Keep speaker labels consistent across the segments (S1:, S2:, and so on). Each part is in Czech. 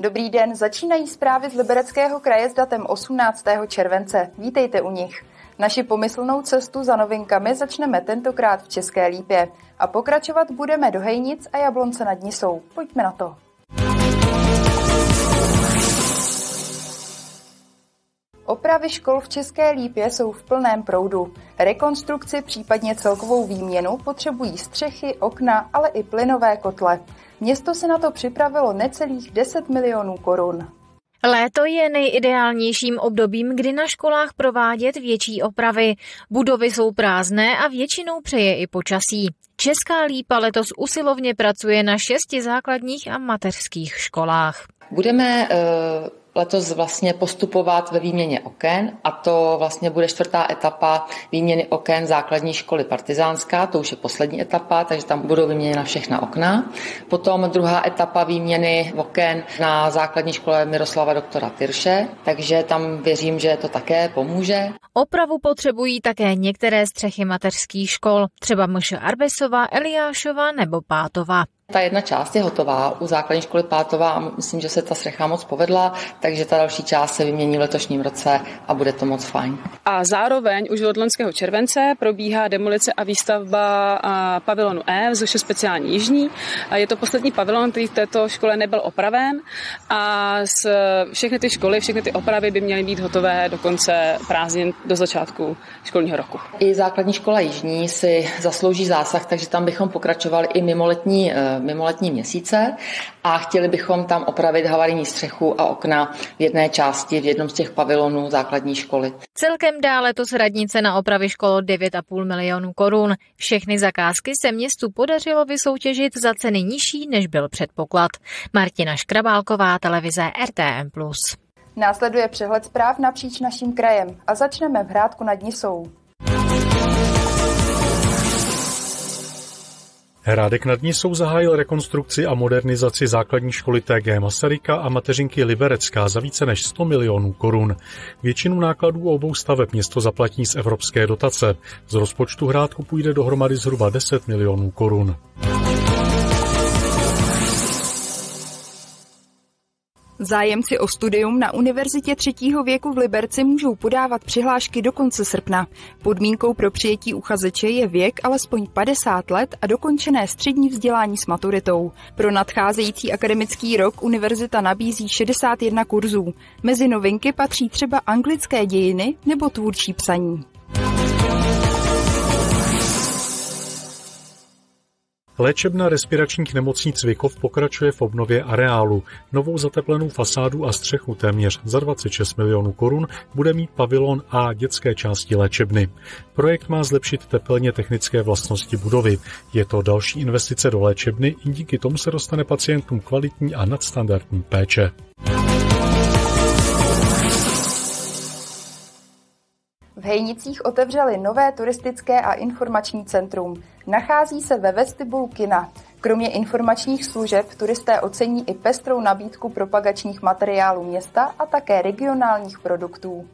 S1: Dobrý den, začínají zprávy z Libereckého kraje s datem 18. července. Vítejte u nich. Naši pomyslnou cestu za novinkami začneme tentokrát v České Lípě a pokračovat budeme do Hejnic a Jablonce nad Nisou. Pojďme na to. Opravy škol v České Lípě jsou v plném proudu. Rekonstrukci, případně celkovou výměnu potřebují střechy, okna, ale i plynové kotle. Město se na to připravilo necelých 10 milionů korun.
S2: Léto je nejideálnějším obdobím, kdy na školách provádět větší opravy. Budovy jsou prázdné a většinou přeje i počasí. Česká lípa letos usilovně pracuje na šesti základních a mateřských školách.
S3: Budeme uh letos vlastně postupovat ve výměně oken a to vlastně bude čtvrtá etapa výměny oken základní školy Partizánská, to už je poslední etapa, takže tam budou vyměněna všechna okna. Potom druhá etapa výměny oken na základní škole Miroslava doktora Tyrše, takže tam věřím, že to také pomůže.
S2: Opravu potřebují také některé střechy mateřských škol, třeba Mše Arbesova, Eliášova nebo Pátova.
S3: Ta jedna část je hotová u základní školy Pátová a myslím, že se ta střecha moc povedla, takže ta další část se vymění v letošním roce a bude to moc fajn.
S4: A zároveň už od loňského července probíhá demolice a výstavba pavilonu E v Zoše speciální Jižní. A je to poslední pavilon, který v této škole nebyl opraven a z všechny ty školy, všechny ty opravy by měly být hotové do konce prázdnin do začátku školního roku.
S3: I základní škola Jižní si zaslouží zásah, takže tam bychom pokračovali i mimo letní eh, mimo letní měsíce a chtěli bychom tam opravit havarijní střechu a okna v jedné části, v jednom z těch pavilonů základní školy.
S2: Celkem dále to radnice na opravy škol 9,5 milionů korun. Všechny zakázky se městu podařilo vysoutěžit za ceny nižší, než byl předpoklad. Martina Škrabálková, televize RTM+.
S1: Následuje přehled zpráv napříč naším krajem a začneme v Hrádku nad Nisou.
S5: Hrádek nad Nisou zahájil rekonstrukci a modernizaci základní školy TG Masaryka a mateřinky Liberecká za více než 100 milionů korun. Většinu nákladů obou staveb město zaplatí z evropské dotace. Z rozpočtu Hrádku půjde dohromady zhruba 10 milionů korun.
S1: Zájemci o studium na Univerzitě třetího věku v Liberci můžou podávat přihlášky do konce srpna. Podmínkou pro přijetí uchazeče je věk alespoň 50 let a dokončené střední vzdělání s maturitou. Pro nadcházející akademický rok univerzita nabízí 61 kurzů. Mezi novinky patří třeba anglické dějiny nebo tvůrčí psaní.
S5: Léčebna respiračních nemocí Cvikov pokračuje v obnově areálu. Novou zateplenou fasádu a střechu téměř za 26 milionů korun bude mít pavilon a dětské části léčebny. Projekt má zlepšit tepelně technické vlastnosti budovy. Je to další investice do léčebny, díky tomu se dostane pacientům kvalitní a nadstandardní péče.
S1: Hejnicích otevřeli nové turistické a informační centrum. Nachází se ve vestibulu kina. Kromě informačních služeb turisté ocení i pestrou nabídku propagačních materiálů města a také regionálních produktů.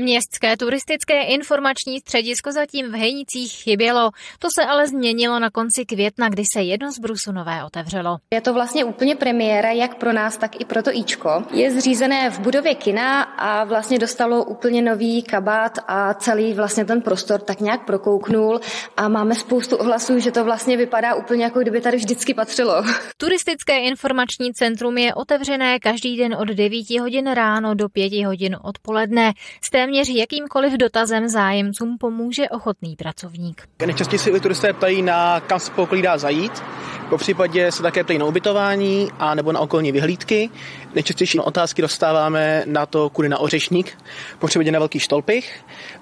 S2: Městské turistické informační středisko zatím v Hejnicích chybělo. To se ale změnilo na konci května, kdy se jedno z Brusu nové otevřelo.
S6: Je to vlastně úplně premiéra jak pro nás, tak i pro to Ičko. Je zřízené v budově kina a vlastně dostalo úplně nový kabát a celý vlastně ten prostor tak nějak prokouknul a máme spoustu ohlasů, že to vlastně vypadá úplně jako kdyby tady vždycky patřilo.
S2: Turistické informační centrum je otevřené každý den od 9 hodin ráno do 5 hodin odpoledne. Z téměř jakýmkoliv dotazem zájemcům pomůže ochotný pracovník.
S7: Nejčastěji si turisté ptají na kam se poklidá zajít, po případě se také ptají na ubytování a nebo na okolní vyhlídky. Nejčastější otázky dostáváme na to, kudy na Ořešník, po případě na Velký Štolpich,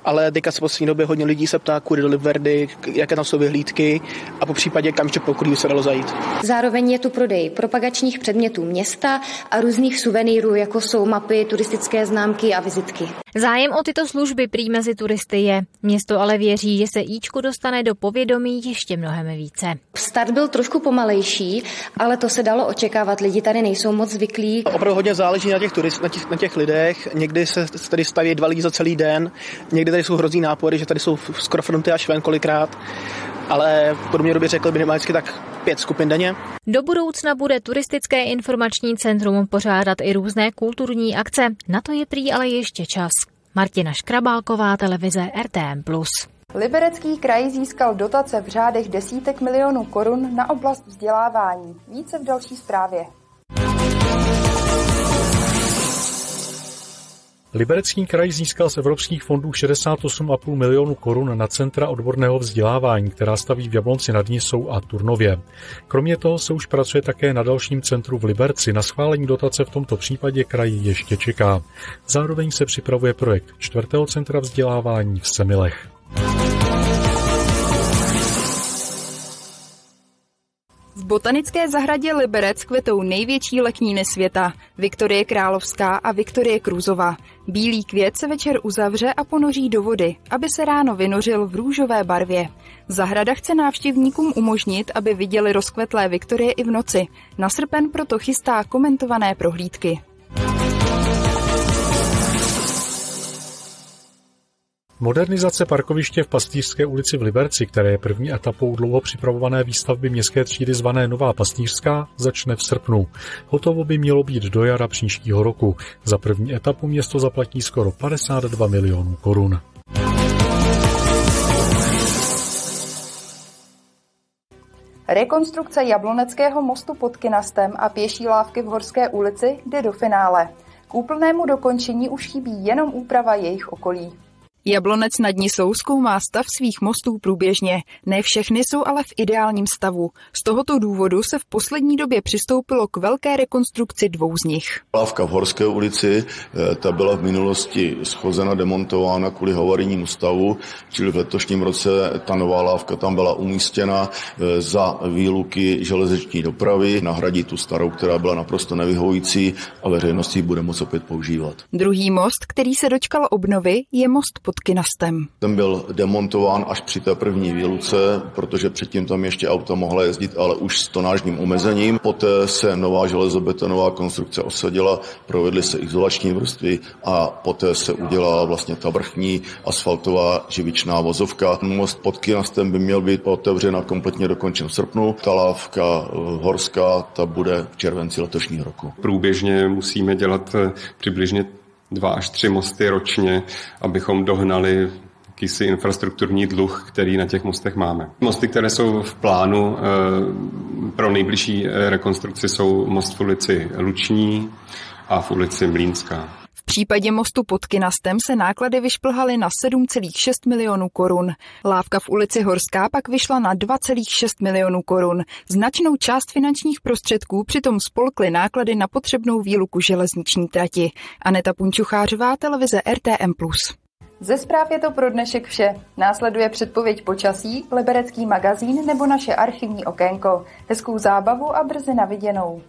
S7: ale teďka se poslední době hodně lidí se ptá, kudy do Libverdy, jaké tam jsou vyhlídky a po případě kam ještě pokud se dalo zajít.
S6: Zároveň je tu prodej propagačních předmětů města a různých suvenýrů, jako jsou mapy, turistické známky a vizitky.
S2: Zájem o tyto služby prý mezi turisty je. Město ale věří, že se Íčku dostane do povědomí ještě mnohem více.
S6: Start byl trošku pomalejší, ale to se dalo očekávat. Lidi tady nejsou moc zvyklí.
S7: Opravdu hodně záleží na těch, turist, na těch, na těch lidech. Někdy se tady staví dva lidi za celý den, někdy tady jsou hrozí nápory, že tady jsou skoro fronty až ven kolikrát. ale v průměru řekl minimálně tak pět skupin denně.
S2: Do budoucna bude turistické informační centrum pořádat i různé kulturní akce. Na to je prý ale ještě čas. Martina Škrabálková, televize RTM+.
S1: Liberecký kraj získal dotace v řádech desítek milionů korun na oblast vzdělávání. Více v další zprávě.
S5: Liberecký kraj získal z evropských fondů 68,5 milionů korun na centra odborného vzdělávání, která staví v Jablonci nad Nisou a Turnově. Kromě toho se už pracuje také na dalším centru v Liberci. Na schválení dotace v tomto případě kraj ještě čeká. Zároveň se připravuje projekt čtvrtého centra vzdělávání v Semilech.
S1: Botanické zahradě Liberec kvetou největší lekníny světa, Viktorie Královská a Viktorie Krůzová. Bílý květ se večer uzavře a ponoří do vody, aby se ráno vynořil v růžové barvě. Zahrada chce návštěvníkům umožnit, aby viděli rozkvetlé Viktorie i v noci. Na srpen proto chystá komentované prohlídky.
S5: Modernizace parkoviště v Pastýřské ulici v Liberci, které je první etapou dlouho připravované výstavby městské třídy zvané Nová Pastýřská, začne v srpnu. Hotovo by mělo být do jara příštího roku. Za první etapu město zaplatí skoro 52 milionů korun.
S1: Rekonstrukce Jabloneckého mostu pod Kinastem a pěší lávky v Horské ulici jde do finále. K úplnému dokončení už chybí jenom úprava jejich okolí. Jablonec nad Nisou zkoumá stav svých mostů průběžně. Ne všechny jsou ale v ideálním stavu. Z tohoto důvodu se v poslední době přistoupilo k velké rekonstrukci dvou z nich.
S8: Lávka v Horské ulici, eh, ta byla v minulosti schozena, demontována kvůli havarijnímu stavu, čili v letošním roce ta nová lávka tam byla umístěna eh, za výluky železniční dopravy, nahradí tu starou, která byla naprosto nevyhovující a veřejnost ji bude moct opět používat.
S1: Druhý most, který se dočkal obnovy, je most pod pod Kinastem.
S8: Ten byl demontován až při té první výluce, protože předtím tam ještě auta mohla jezdit, ale už s tonážním omezením. Poté se nová železobetonová konstrukce osadila, provedly se izolační vrstvy a poté se udělala vlastně ta vrchní asfaltová živičná vozovka. Most pod Kinastem by měl být otevřen a kompletně dokončen v srpnu. Ta lávka eh, horská, ta bude v červenci letošního roku.
S9: Průběžně musíme dělat eh, přibližně dva až tři mosty ročně, abychom dohnali jakýsi infrastrukturní dluh, který na těch mostech máme. Mosty, které jsou v plánu eh, pro nejbližší rekonstrukci, jsou most v ulici Luční a v ulici Mlínská.
S1: Případě mostu pod Kinastem se náklady vyšplhaly na 7,6 milionů korun. Lávka v ulici Horská pak vyšla na 2,6 milionů korun. Značnou část finančních prostředků přitom spolkly náklady na potřebnou výluku železniční trati. Aneta Punčuchářová, televize RTM+. Ze zpráv je to pro dnešek vše. Následuje předpověď počasí, liberecký magazín nebo naše archivní okénko. Hezkou zábavu a brzy na viděnou.